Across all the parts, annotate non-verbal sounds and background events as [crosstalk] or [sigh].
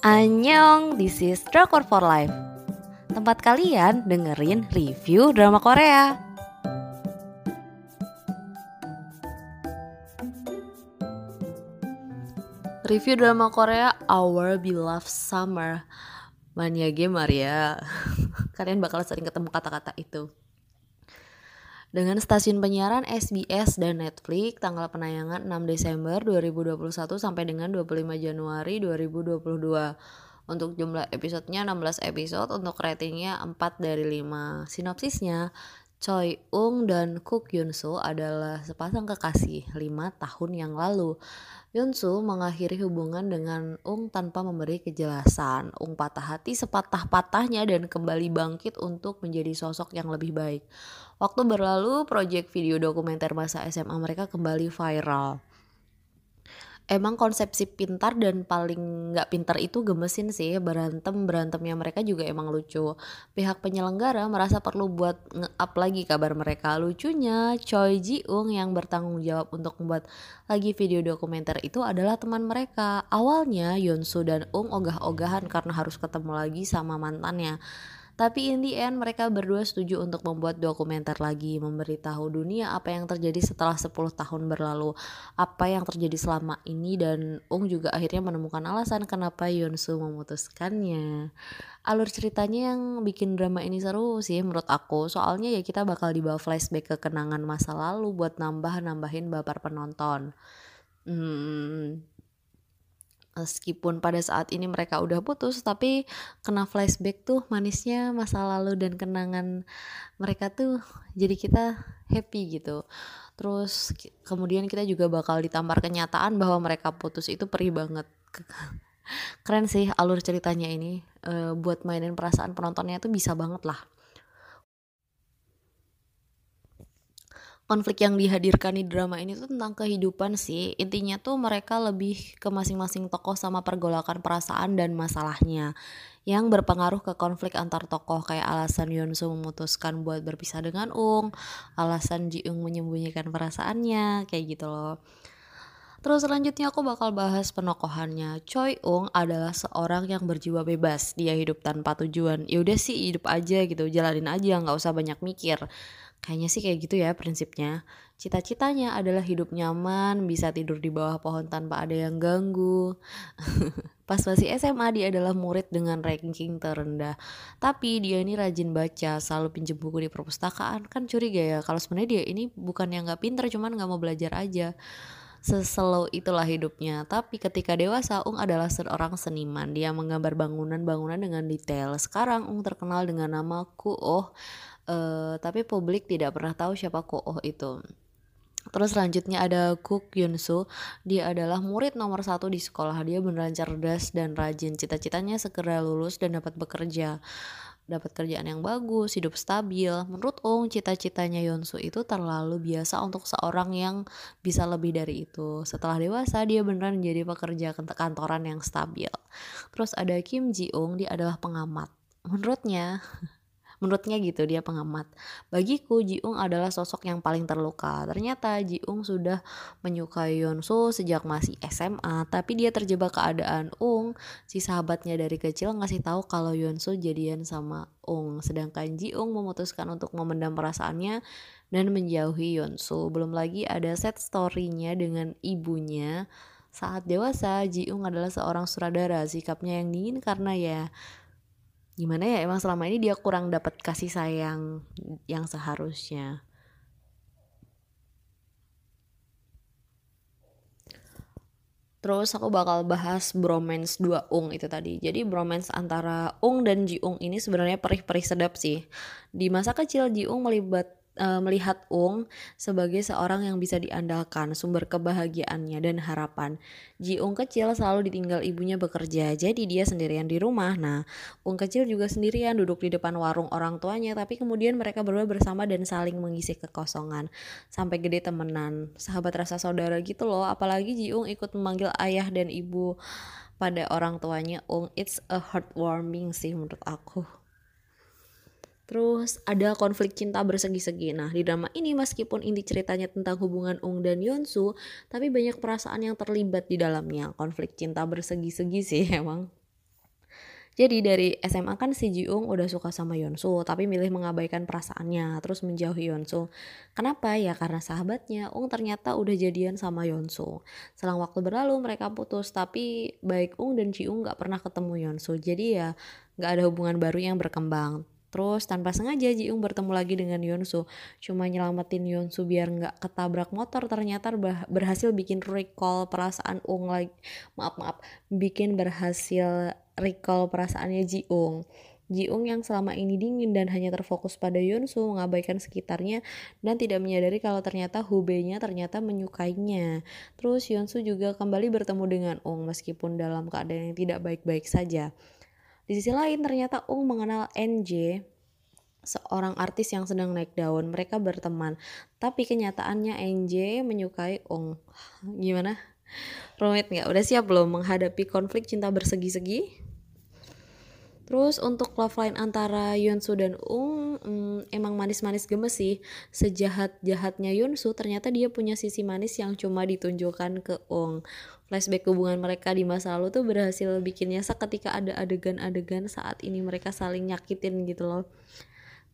Annyeong, this is Drakor for Life. Tempat kalian dengerin review drama Korea. Review drama Korea Our Beloved Summer. Mania Gamer ya [laughs] Kalian bakal sering ketemu kata-kata itu dengan stasiun penyiaran SBS dan Netflix tanggal penayangan 6 Desember 2021 sampai dengan 25 Januari 2022. Untuk jumlah episodenya 16 episode, untuk ratingnya 4 dari 5. Sinopsisnya, Choi Ung dan Kook Yun Soo adalah sepasang kekasih 5 tahun yang lalu. Yun Soo mengakhiri hubungan dengan Ung tanpa memberi kejelasan. Ung patah hati sepatah-patahnya dan kembali bangkit untuk menjadi sosok yang lebih baik. Waktu berlalu, proyek video dokumenter masa SMA mereka kembali viral emang konsepsi pintar dan paling nggak pintar itu gemesin sih berantem berantemnya mereka juga emang lucu. Pihak penyelenggara merasa perlu buat nge-up lagi kabar mereka. Lucunya Choi Ji Ung yang bertanggung jawab untuk membuat lagi video dokumenter itu adalah teman mereka. Awalnya Yonsu dan Ung ogah-ogahan karena harus ketemu lagi sama mantannya tapi in the end mereka berdua setuju untuk membuat dokumenter lagi, memberitahu dunia apa yang terjadi setelah 10 tahun berlalu, apa yang terjadi selama ini dan Ung juga akhirnya menemukan alasan kenapa Yonsu memutuskannya. Alur ceritanya yang bikin drama ini seru sih menurut aku, soalnya ya kita bakal dibawa flashback ke kenangan masa lalu buat nambah-nambahin baper penonton. Hmm, meskipun pada saat ini mereka udah putus tapi kena flashback tuh manisnya masa lalu dan kenangan mereka tuh jadi kita happy gitu. Terus kemudian kita juga bakal ditampar kenyataan bahwa mereka putus itu perih banget. Keren sih alur ceritanya ini. E, buat mainin perasaan penontonnya tuh bisa banget lah konflik yang dihadirkan di drama ini tuh tentang kehidupan sih. Intinya tuh mereka lebih ke masing-masing tokoh sama pergolakan perasaan dan masalahnya yang berpengaruh ke konflik antar tokoh kayak alasan Yonsu memutuskan buat berpisah dengan Ung, alasan Ji Ung menyembunyikan perasaannya, kayak gitu loh. Terus selanjutnya aku bakal bahas penokohannya. Choi Ung adalah seorang yang berjiwa bebas. Dia hidup tanpa tujuan. Ya udah sih hidup aja gitu, jalanin aja, nggak usah banyak mikir. Kayaknya sih kayak gitu ya prinsipnya. Cita-citanya adalah hidup nyaman, bisa tidur di bawah pohon tanpa ada yang ganggu. [laughs] Pas masih SMA dia adalah murid dengan ranking terendah. Tapi dia ini rajin baca, selalu pinjem buku di perpustakaan. Kan curiga ya kalau sebenarnya dia ini bukan yang nggak pinter, cuman nggak mau belajar aja. Seslow itulah hidupnya. Tapi ketika dewasa, Ung adalah seorang seniman. Dia menggambar bangunan-bangunan dengan detail. Sekarang Ung terkenal dengan nama Kuoh uh, tapi publik tidak pernah tahu siapa Ko itu. Terus selanjutnya ada Kook Yun Soo. Dia adalah murid nomor satu di sekolah. Dia beneran cerdas dan rajin. Cita-citanya segera lulus dan dapat bekerja. Dapat kerjaan yang bagus, hidup stabil. Menurut Ong, cita-citanya Yonsu itu terlalu biasa untuk seorang yang bisa lebih dari itu. Setelah dewasa, dia beneran menjadi pekerja kantoran yang stabil. Terus ada Kim Ji Ung, dia adalah pengamat. Menurutnya, [laughs] Menurutnya gitu dia pengamat. Bagiku Jiung adalah sosok yang paling terluka. Ternyata Jiung sudah menyukai Yonsu sejak masih SMA, tapi dia terjebak keadaan Ung, si sahabatnya dari kecil ngasih tahu kalau Yonsu jadian sama Ung, sedangkan Jiung memutuskan untuk memendam perasaannya dan menjauhi Yonsu. Belum lagi ada set story-nya dengan ibunya. Saat dewasa, Jiung adalah seorang sutradara, sikapnya yang dingin karena ya gimana ya emang selama ini dia kurang dapat kasih sayang yang seharusnya Terus aku bakal bahas bromance dua Ung itu tadi. Jadi bromance antara Ung dan Ji Ung ini sebenarnya perih-perih sedap sih. Di masa kecil Ji Ung melibat uh, melihat Ung sebagai seorang yang bisa diandalkan, sumber kebahagiaannya dan harapan. Ji Ung kecil selalu ditinggal ibunya bekerja, jadi dia sendirian di rumah. Nah, Ung kecil juga sendirian duduk di depan warung orang tuanya, tapi kemudian mereka berdua bersama dan saling mengisi kekosongan. Sampai gede temenan, sahabat rasa saudara gitu loh. Apalagi Ji Ung ikut memanggil ayah dan ibu pada orang tuanya Ung. It's a heartwarming sih menurut aku. Terus ada konflik cinta bersegi-segi. Nah, di drama ini meskipun inti ceritanya tentang hubungan Ung dan Yonsu, tapi banyak perasaan yang terlibat di dalamnya. Konflik cinta bersegi-segi sih [laughs] emang. Jadi dari SMA kan si Jiung udah suka sama Yonsu, tapi milih mengabaikan perasaannya, terus menjauhi Yonsu. Kenapa? Ya karena sahabatnya, Ung ternyata udah jadian sama Yonsu. Selang waktu berlalu mereka putus, tapi baik Ung dan Jiung gak pernah ketemu Yonsu. Jadi ya gak ada hubungan baru yang berkembang. Terus tanpa sengaja Jiung bertemu lagi dengan Yonsu. Cuma nyelamatin Yonsu biar nggak ketabrak motor. Ternyata berhasil bikin recall perasaan Ung lagi. Maaf maaf, bikin berhasil recall perasaannya Jiung. Jiung yang selama ini dingin dan hanya terfokus pada Yonsu mengabaikan sekitarnya dan tidak menyadari kalau ternyata Hubei-nya ternyata menyukainya. Terus Yonsu juga kembali bertemu dengan Ung meskipun dalam keadaan yang tidak baik-baik saja. Di sisi lain ternyata Ung mengenal NJ seorang artis yang sedang naik daun. Mereka berteman. Tapi kenyataannya NJ menyukai Ung. Gimana? Rumit nggak? Udah siap belum menghadapi konflik cinta bersegi-segi? Terus untuk love line antara Yunsu dan Ung hmm, emang manis-manis gemes sih. Sejahat-jahatnya Yunsu ternyata dia punya sisi manis yang cuma ditunjukkan ke Ung. Flashback hubungan mereka di masa lalu tuh berhasil bikin nyesek ketika ada adegan-adegan saat ini mereka saling nyakitin gitu loh.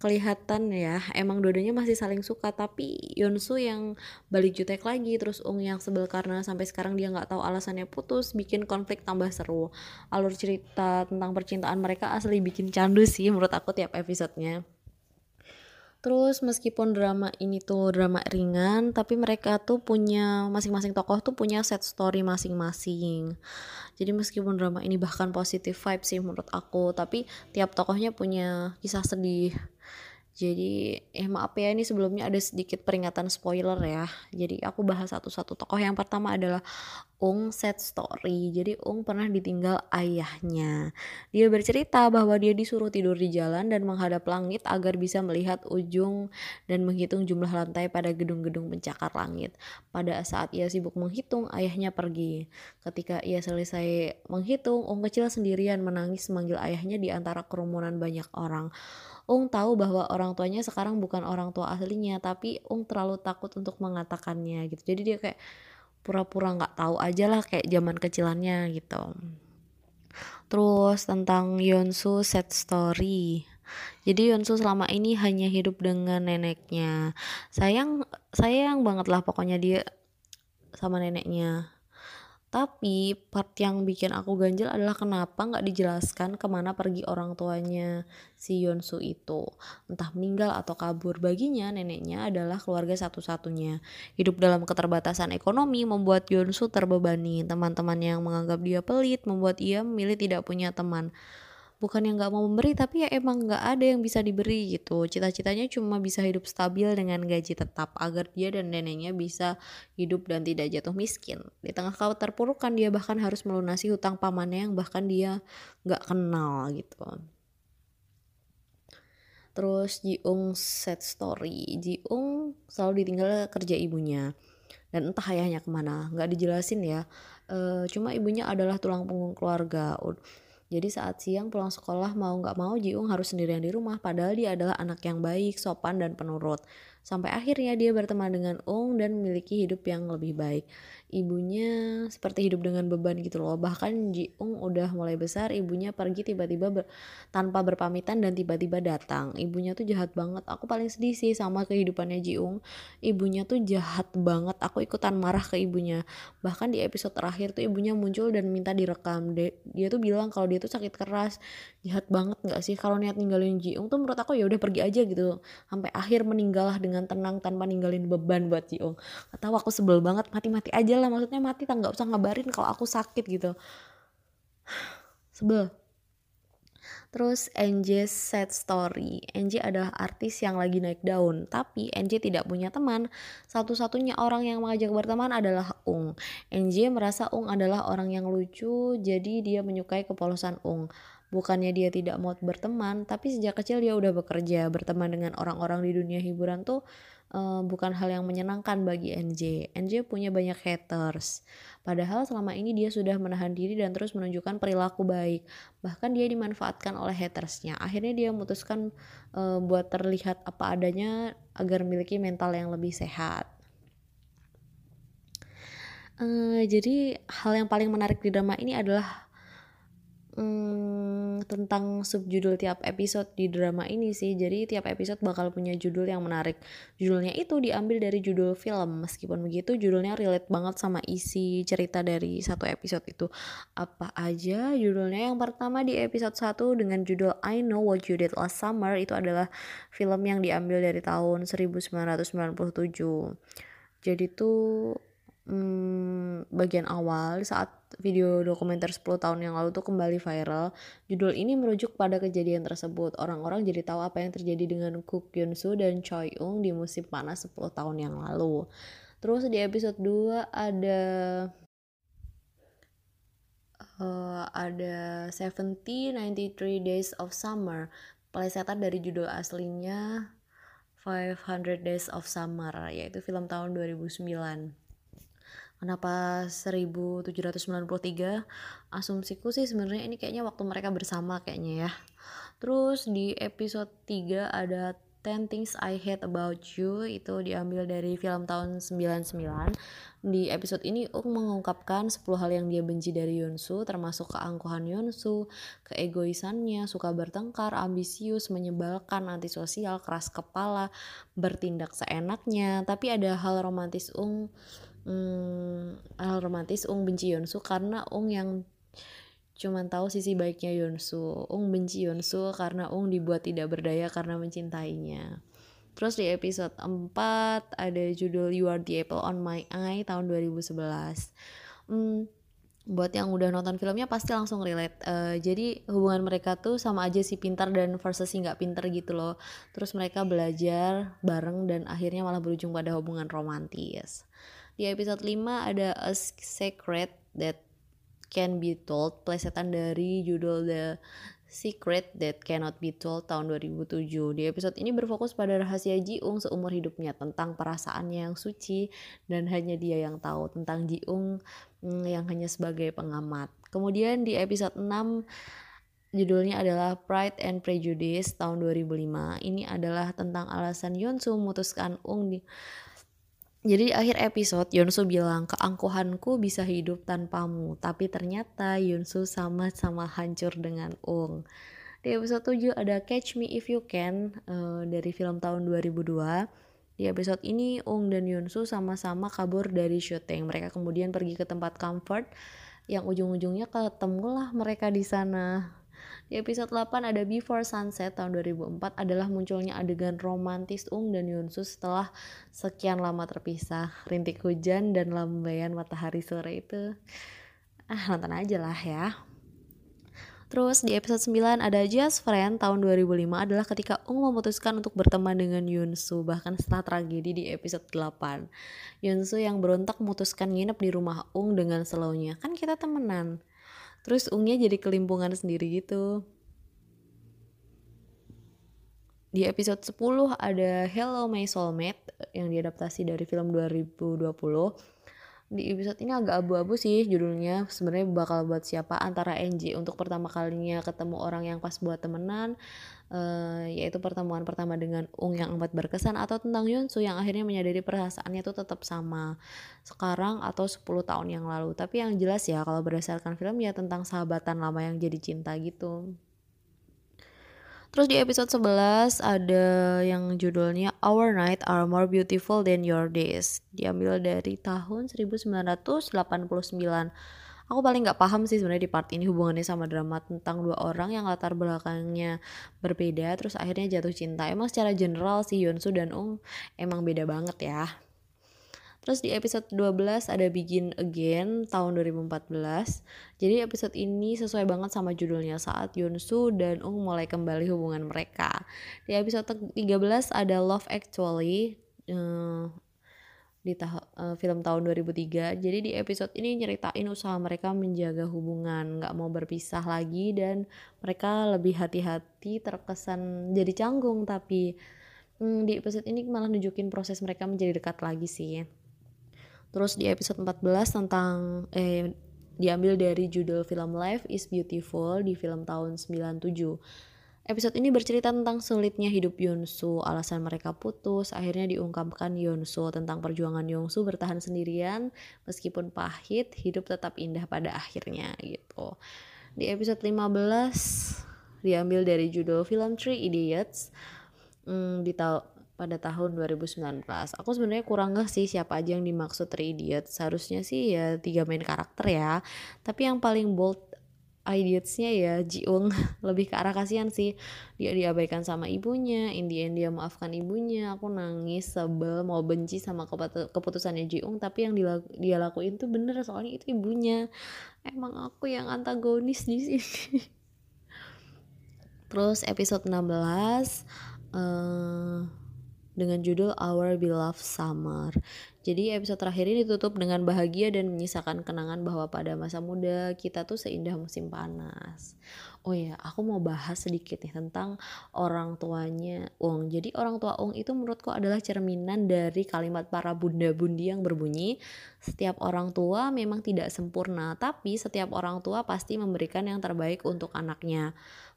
Kelihatan ya emang dua-duanya masih saling suka tapi Yonsu yang balik jutek lagi terus Ung yang sebel karena sampai sekarang dia nggak tahu alasannya putus bikin konflik tambah seru. Alur cerita tentang percintaan mereka asli bikin candu sih menurut aku tiap episodenya Terus meskipun drama ini tuh drama ringan, tapi mereka tuh punya masing-masing tokoh tuh punya set story masing-masing. Jadi meskipun drama ini bahkan positif vibe sih menurut aku, tapi tiap tokohnya punya kisah sedih jadi eh maaf ya ini sebelumnya ada sedikit peringatan spoiler ya. Jadi aku bahas satu-satu tokoh. Yang pertama adalah Ung set story. Jadi Ung pernah ditinggal ayahnya. Dia bercerita bahwa dia disuruh tidur di jalan dan menghadap langit agar bisa melihat ujung dan menghitung jumlah lantai pada gedung-gedung pencakar langit. Pada saat ia sibuk menghitung, ayahnya pergi. Ketika ia selesai menghitung, Ung kecil sendirian menangis memanggil ayahnya di antara kerumunan banyak orang. Ung tahu bahwa orang tuanya sekarang bukan orang tua aslinya tapi Ung terlalu takut untuk mengatakannya gitu. Jadi dia kayak pura-pura nggak -pura tahu aja lah kayak zaman kecilannya gitu. Terus tentang Yonsu set story. Jadi Yonsu selama ini hanya hidup dengan neneknya. Sayang sayang banget lah pokoknya dia sama neneknya tapi part yang bikin aku ganjil adalah kenapa nggak dijelaskan ke mana pergi orang tuanya si Yonsu itu. Entah meninggal atau kabur. Baginya neneknya adalah keluarga satu-satunya. Hidup dalam keterbatasan ekonomi membuat Yonsu terbebani. Teman-teman yang menganggap dia pelit membuat ia memilih tidak punya teman bukan yang nggak mau memberi tapi ya emang nggak ada yang bisa diberi gitu. Cita-citanya cuma bisa hidup stabil dengan gaji tetap agar dia dan neneknya bisa hidup dan tidak jatuh miskin. Di tengah terpurukan dia bahkan harus melunasi hutang pamannya yang bahkan dia nggak kenal gitu. Terus Jiung set story. Jiung selalu ditinggal kerja ibunya. Dan entah ayahnya ke mana nggak dijelasin ya. E, cuma ibunya adalah tulang punggung keluarga jadi saat siang pulang sekolah mau nggak mau Jiung harus sendirian di rumah padahal dia adalah anak yang baik, sopan dan penurut. Sampai akhirnya dia berteman dengan Ung dan memiliki hidup yang lebih baik ibunya seperti hidup dengan beban gitu loh. Bahkan Jiung udah mulai besar ibunya pergi tiba-tiba ber, tanpa berpamitan dan tiba-tiba datang. Ibunya tuh jahat banget. Aku paling sedih sih sama kehidupannya Jiung. Ibunya tuh jahat banget. Aku ikutan marah ke ibunya. Bahkan di episode terakhir tuh ibunya muncul dan minta direkam. Dia, dia tuh bilang kalau dia tuh sakit keras. Jahat banget nggak sih kalau niat ninggalin Jiung? Tuh menurut aku ya udah pergi aja gitu. Sampai akhir meninggal dengan tenang tanpa ninggalin beban buat Jiung. Atau aku sebel banget mati-mati aja lah maksudnya mati tak nggak usah ngabarin kalau aku sakit gitu sebel Terus NJ set story. NJ adalah artis yang lagi naik daun, tapi NJ tidak punya teman. Satu-satunya orang yang mengajak berteman adalah Ung. NJ merasa Ung adalah orang yang lucu, jadi dia menyukai kepolosan Ung. Bukannya dia tidak mau berteman, tapi sejak kecil dia udah bekerja, berteman dengan orang-orang di dunia hiburan tuh uh, bukan hal yang menyenangkan bagi NJ. NJ punya banyak haters. Padahal selama ini dia sudah menahan diri dan terus menunjukkan perilaku baik. Bahkan dia dimanfaatkan oleh hatersnya. Akhirnya dia memutuskan uh, buat terlihat apa adanya agar memiliki mental yang lebih sehat. Uh, jadi hal yang paling menarik di drama ini adalah hmm, tentang subjudul tiap episode di drama ini sih. Jadi tiap episode bakal punya judul yang menarik. Judulnya itu diambil dari judul film. Meskipun begitu judulnya relate banget sama isi cerita dari satu episode itu. Apa aja judulnya? Yang pertama di episode 1 dengan judul I Know What You Did Last Summer itu adalah film yang diambil dari tahun 1997. Jadi tuh hmm, bagian awal saat video dokumenter 10 tahun yang lalu tuh kembali viral. Judul ini merujuk pada kejadian tersebut. Orang-orang jadi tahu apa yang terjadi dengan Kook Yoon Soo dan Choi Young di musim panas 10 tahun yang lalu. Terus di episode 2 ada uh, ada 70 93 Days of Summer. Pelesetan dari judul aslinya 500 Days of Summer yaitu film tahun 2009 kenapa 1793 asumsiku sih sebenarnya ini kayaknya waktu mereka bersama kayaknya ya. Terus di episode 3 ada Ten Things I Hate About You itu diambil dari film tahun 99 di episode ini Ung mengungkapkan 10 hal yang dia benci dari Yonsu termasuk keangkuhan Yonsu, keegoisannya, suka bertengkar, ambisius, menyebalkan, antisosial, keras kepala, bertindak seenaknya. Tapi ada hal romantis Ung hmm, romantis Ung benci Yonsu karena Ung yang cuman tahu sisi baiknya Yonsu. Ung benci Yonsu karena Ung dibuat tidak berdaya karena mencintainya. Terus di episode 4 ada judul You Are the Apple on My Eye tahun 2011. Hmm, buat yang udah nonton filmnya pasti langsung relate. Uh, jadi hubungan mereka tuh sama aja si pintar dan versus si nggak pintar gitu loh. Terus mereka belajar bareng dan akhirnya malah berujung pada hubungan romantis. Di episode 5 ada A Secret That Can Be Told, plesetan dari judul The Secret That Cannot Be Told tahun 2007. Di episode ini berfokus pada rahasia Jiung seumur hidupnya tentang perasaannya yang suci dan hanya dia yang tahu tentang Jiung mm, yang hanya sebagai pengamat. Kemudian di episode 6 judulnya adalah Pride and Prejudice tahun 2005. Ini adalah tentang alasan Yeonsu memutuskan Ung di jadi di akhir episode Yunsu bilang keangkuhanku bisa hidup tanpamu tapi ternyata Yunsu sama-sama hancur dengan Ung. Di episode 7 ada Catch Me If You Can uh, dari film tahun 2002. Di episode ini Ung dan Yunsu sama-sama kabur dari syuting. Mereka kemudian pergi ke tempat comfort yang ujung-ujungnya ketemulah mereka di sana. Di episode 8 ada Before Sunset tahun 2004 adalah munculnya adegan romantis Ung dan Yunsu setelah sekian lama terpisah. Rintik hujan dan lambaian matahari sore itu ah nonton aja lah ya. Terus di episode 9 ada Just Friend tahun 2005 adalah ketika Ung memutuskan untuk berteman dengan Yunsu bahkan setelah tragedi di episode 8. Yunsu yang berontak memutuskan nginep di rumah Ung dengan slownya. Kan kita temenan terus ungnya jadi kelimpungan sendiri gitu. Di episode 10 ada Hello My Soulmate yang diadaptasi dari film 2020 di episode ini agak abu-abu sih judulnya. Sebenarnya bakal buat siapa? Antara NJ untuk pertama kalinya ketemu orang yang pas buat temenan uh, yaitu pertemuan pertama dengan Ung yang amat berkesan atau tentang Yunsu yang akhirnya menyadari perasaannya itu tetap sama sekarang atau 10 tahun yang lalu. Tapi yang jelas ya kalau berdasarkan film ya tentang sahabatan lama yang jadi cinta gitu Terus di episode 11 ada yang judulnya Our Night Are More Beautiful Than Your Days. Diambil dari tahun 1989. Aku paling nggak paham sih sebenarnya di part ini hubungannya sama drama tentang dua orang yang latar belakangnya berbeda terus akhirnya jatuh cinta. Emang secara general sih Yonsu dan Ung emang beda banget ya. Terus di episode 12 ada Begin Again tahun 2014. Jadi episode ini sesuai banget sama judulnya saat Yunsu dan Ung mulai kembali hubungan mereka. Di episode 13 ada Love Actually uh, di ta uh, film tahun 2003. Jadi di episode ini nyeritain usaha mereka menjaga hubungan, nggak mau berpisah lagi dan mereka lebih hati-hati terkesan jadi canggung tapi hmm, di episode ini malah nunjukin proses mereka menjadi dekat lagi sih. Terus di episode 14 tentang eh diambil dari judul film Life is Beautiful di film tahun 97. Episode ini bercerita tentang sulitnya hidup Yonsu, alasan mereka putus, akhirnya diungkapkan Yonsu tentang perjuangan Yonsu bertahan sendirian, meskipun pahit, hidup tetap indah pada akhirnya gitu. Di episode 15 diambil dari judul film Three Idiots. Hmm, di pada tahun 2019. Aku sebenarnya kurang nggak sih siapa aja yang dimaksud Three Idiots. Seharusnya sih ya tiga main karakter ya. Tapi yang paling bold idiotsnya ya Jiung [laughs] lebih ke arah kasihan sih dia diabaikan sama ibunya Indian dia maafkan ibunya aku nangis sebel mau benci sama keputusannya Jiung tapi yang dia lakuin tuh bener soalnya itu ibunya emang aku yang antagonis di sini [laughs] terus episode 16 uh, dengan judul Our Beloved Summer. Jadi episode terakhir ini ditutup dengan bahagia dan menyisakan kenangan bahwa pada masa muda kita tuh seindah musim panas. Oh ya, aku mau bahas sedikit nih tentang orang tuanya Ung. Jadi orang tua Ung itu menurutku adalah cerminan dari kalimat para bunda-bundi yang berbunyi, setiap orang tua memang tidak sempurna, tapi setiap orang tua pasti memberikan yang terbaik untuk anaknya.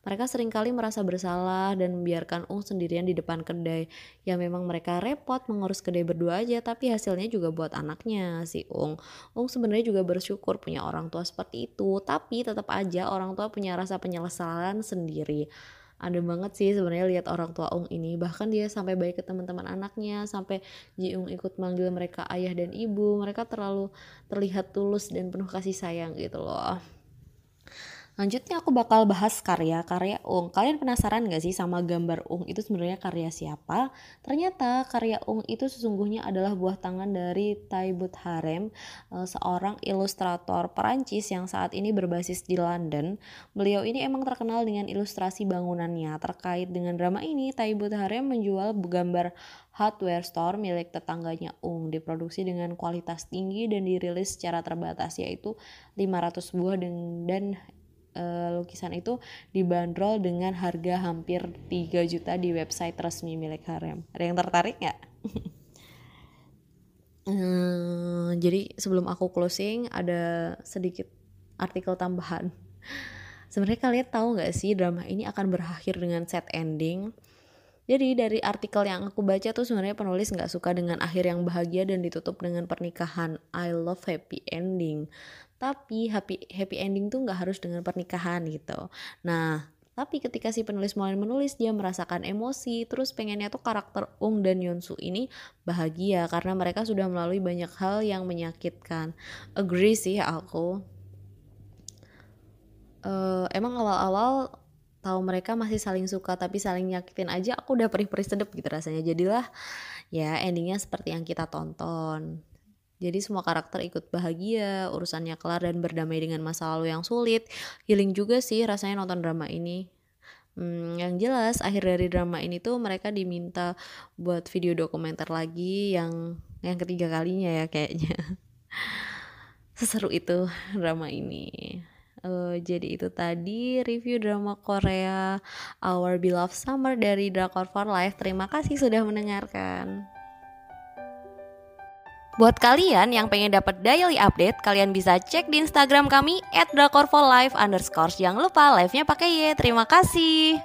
Mereka sering kali merasa bersalah dan membiarkan Ung sendirian di depan kedai. Ya memang mereka repot mengurus kedai berdua aja, tapi hasilnya juga buat anaknya si Ung. Ung sebenarnya juga bersyukur punya orang tua seperti itu, tapi tetap aja orang tua punya rasa penyesalan sendiri ada banget sih sebenarnya lihat orang tua Ung ini bahkan dia sampai baik ke teman-teman anaknya sampai Ji Ung ikut manggil mereka ayah dan ibu mereka terlalu terlihat tulus dan penuh kasih sayang gitu loh Lanjutnya aku bakal bahas karya-karya Ung. Kalian penasaran gak sih sama gambar Ung itu sebenarnya karya siapa? Ternyata karya Ung itu sesungguhnya adalah buah tangan dari Taibut Harem, eh, seorang ilustrator Perancis yang saat ini berbasis di London. Beliau ini emang terkenal dengan ilustrasi bangunannya. Terkait dengan drama ini, Taibut Harem menjual gambar hardware store milik tetangganya Ung diproduksi dengan kualitas tinggi dan dirilis secara terbatas yaitu 500 buah dan, dan uh, lukisan itu dibanderol dengan harga hampir 3 juta di website resmi milik Harem. Ada yang tertarik nggak? uh, [laughs] jadi sebelum aku closing ada sedikit artikel tambahan. [laughs] Sebenarnya kalian tahu nggak sih drama ini akan berakhir dengan set ending? Jadi dari artikel yang aku baca tuh sebenarnya penulis nggak suka dengan akhir yang bahagia dan ditutup dengan pernikahan. I love happy ending tapi happy happy ending tuh nggak harus dengan pernikahan gitu. Nah tapi ketika si penulis mulai menulis dia merasakan emosi terus pengennya tuh karakter Ung dan Yonsu ini bahagia karena mereka sudah melalui banyak hal yang menyakitkan. Agree sih aku. Uh, emang awal-awal tahu mereka masih saling suka tapi saling nyakitin aja aku udah perih-perih sedep gitu rasanya. Jadilah ya endingnya seperti yang kita tonton jadi semua karakter ikut bahagia, urusannya kelar dan berdamai dengan masa lalu yang sulit. Healing juga sih rasanya nonton drama ini. Hmm, yang jelas akhir dari drama ini tuh mereka diminta buat video dokumenter lagi yang yang ketiga kalinya ya kayaknya. [laughs] Seseru itu drama ini. Uh, jadi itu tadi review drama Korea Our Beloved Summer dari Drakor for Life. Terima kasih sudah mendengarkan. Buat kalian yang pengen dapat daily update, kalian bisa cek di Instagram kami @drakorfolive. Jangan lupa live-nya pakai Y. Terima kasih.